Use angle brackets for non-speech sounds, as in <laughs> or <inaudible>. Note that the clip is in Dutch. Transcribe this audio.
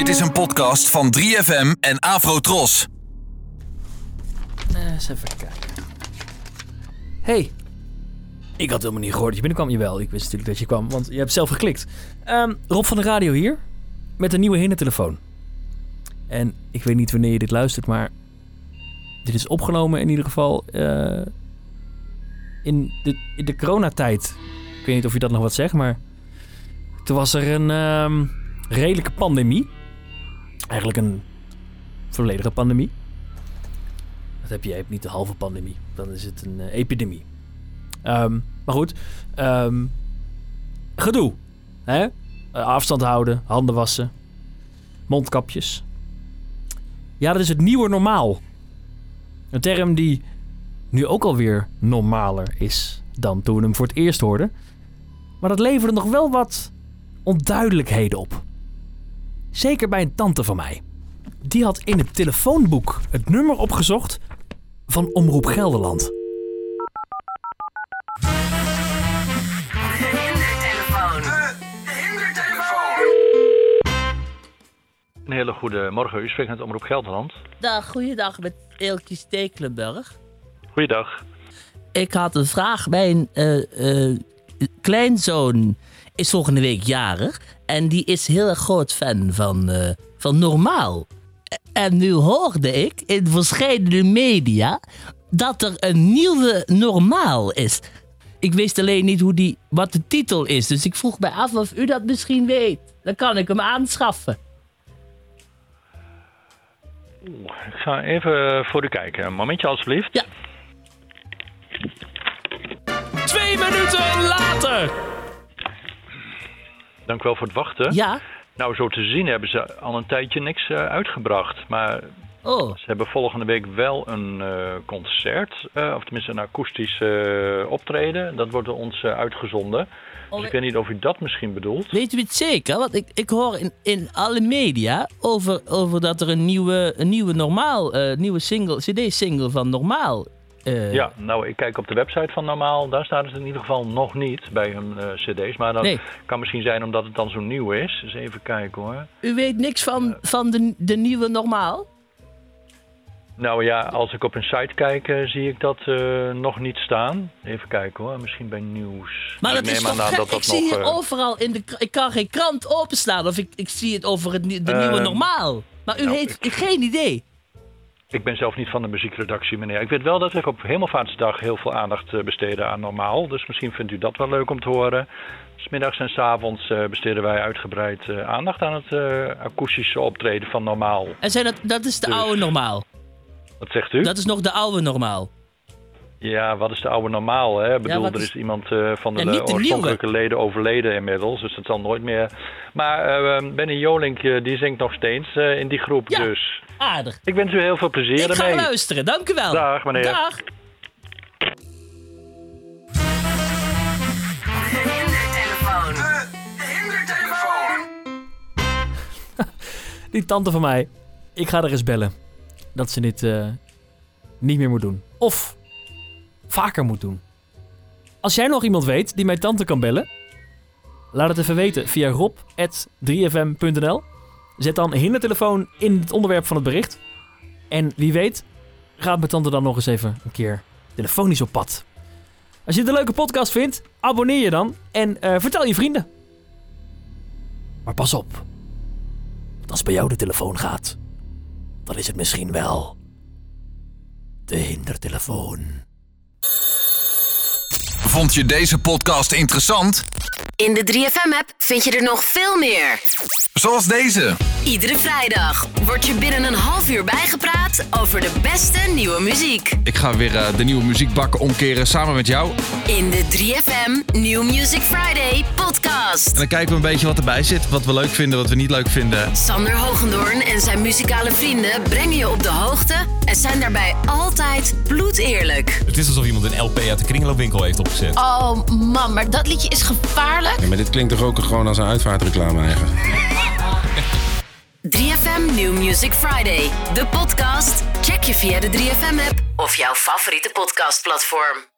Dit is een podcast van 3FM en Afrotros. Eh, eens even kijken. Hey. Ik had helemaal niet gehoord dat je binnenkwam. Jawel, ik wist natuurlijk dat je kwam, want je hebt zelf geklikt. Ehm, Rob van de Radio hier. Met een nieuwe hindertelefoon. En ik weet niet wanneer je dit luistert, maar... Dit is opgenomen in ieder geval... eh, in, de, in de coronatijd. Ik weet niet of je dat nog wat zegt, maar... Toen was er een ehm, redelijke pandemie. Eigenlijk een volledige pandemie. Dat heb je, je hebt niet de halve pandemie. Dan is het een eh, epidemie. Ehm, maar goed. ehm, gedoe. Hè? Eh, afstand houden, handen wassen. Mondkapjes. Ja, dat is het nieuwe normaal. Een term die nu ook alweer normaler is dan toen we hem voor het eerst hoorden. Maar dat leverde nog wel wat onduidelijkheden op. Zeker bij een tante van mij. Die had in het telefoonboek het nummer opgezocht van Omroep Gelderland. Een hele goede morgen. U spreekt met Omroep Gelderland. Dag, goeiedag met Eeltje Stekelenburg. Goeiedag. Ik had een vraag. Mijn eh, eh, kleinzoon is volgende week jarig. En die is heel erg groot fan van, eh, van Normaal. En nu hoorde ik in verschillende media dat er een nieuwe Normaal is. Ik wist alleen niet hoe die, wat de titel is. Dus ik vroeg mij af of u dat misschien weet. Dan kan ik hem aanschaffen. Ik ga even voor u kijken. Een momentje alstublieft. Ja. Twee minuten later! Dank u wel voor het wachten. Ja? Nou, zo te zien hebben ze al een tijdje niks eh, uitgebracht. Maar Oh. ze hebben volgende week wel een eh, concert. eh, of tenminste een akoestisch optreden. Dat wordt ons uitgezonden. Dus ik weet niet of u dat misschien bedoelt. Weet u het zeker? Want ik, ik hoor in, in alle media over, over dat er een nieuwe, een nieuwe normaal, nieuwe single, cd-single van normaal. Eh, Ja, nou, ik kijk op de website van Normaal. Daar staat het in ieder geval nog niet bij hun eh, cd's. Maar dat Nee. kan misschien zijn omdat het dan zo nieuw is. Dus even kijken hoor. U weet niks van, van de, de nieuwe normaal? Nou ja, als ik op een site kijk, eh, zie ik dat eh, nog niet staan. Even kijken hoor, misschien bij nieuws. Maar ik dat is toch aan dat dat Ik zie nog. hier eh, overal in de... Ik kan geen krant openslaan of ik, ik zie het over het, de Eh, nieuwe normaal. Maar u nou, heeft ik- geen idee. Ik ben zelf niet van de muziekredactie, meneer. Ik weet wel dat we op Hemelvaartsdag heel veel aandacht eh, besteden aan normaal. Dus misschien vindt u dat wel leuk om te horen. Smiddags en s avonds eh, besteden wij uitgebreid eh, aandacht aan het akoestische optreden van normaal. En zijn dat, dat is de Dus- oude normaal. Wat zegt u? Dat is nog de oude normaal. Ja, wat is de oude normaal? Hè? Ik bedoel, er is- iemand van de, de oorspronkelijke leden overleden inmiddels. Dus dat zal nooit meer. Maar Benny Jolink, die zingt nog steeds in die groep. Ja. Dus Aardig. ik wens u heel veel plezier Ik ga luisteren, dank u wel. Dag, meneer. Dag. <laughs> Die tante van mij. Ik ga er eens bellen. Dat ze dit eh, niet meer moet doen. Of vaker moet doen. Als jij nog iemand weet die mijn tante kan bellen. Laat het even weten via rob.3fm.nl Zet dan hindertelefoon in het onderwerp van het bericht. En wie weet gaat mijn tante dan nog eens even een keer telefonisch op pad. Als je het een leuke podcast vindt, abonneer je dan en eh, vertel je vrienden. Maar pas op. Want als bij jou de telefoon gaat, dan is het misschien wel de hindertelefoon. Vond je deze podcast interessant? In de 3FM-app vind je er nog veel meer. Zoals deze. Iedere vrijdag wordt je binnen een half uur bijgepraat over de beste nieuwe muziek. Ik ga weer eh, de nieuwe muziekbakken omkeren samen met jou. En In de 3FM New Music Friday podcast. dan kijken we een beetje wat erbij zit. Wat we leuk vinden, wat we niet leuk vinden. Sander Hogendoorn en zijn muzikale vrienden brengen je op de hoogte en zijn daarbij altijd bloedeerlijk. Het is alsof iemand een LP uit de kringloopwinkel heeft opgezet. Oh man, maar dat liedje is gevaarlijk. Ja, maar dit klinkt toch ook gewoon als een uitvaartreclame eigenlijk? 3FM New Music Friday, de podcast. Check je via de 3FM app of jouw favoriete podcastplatform.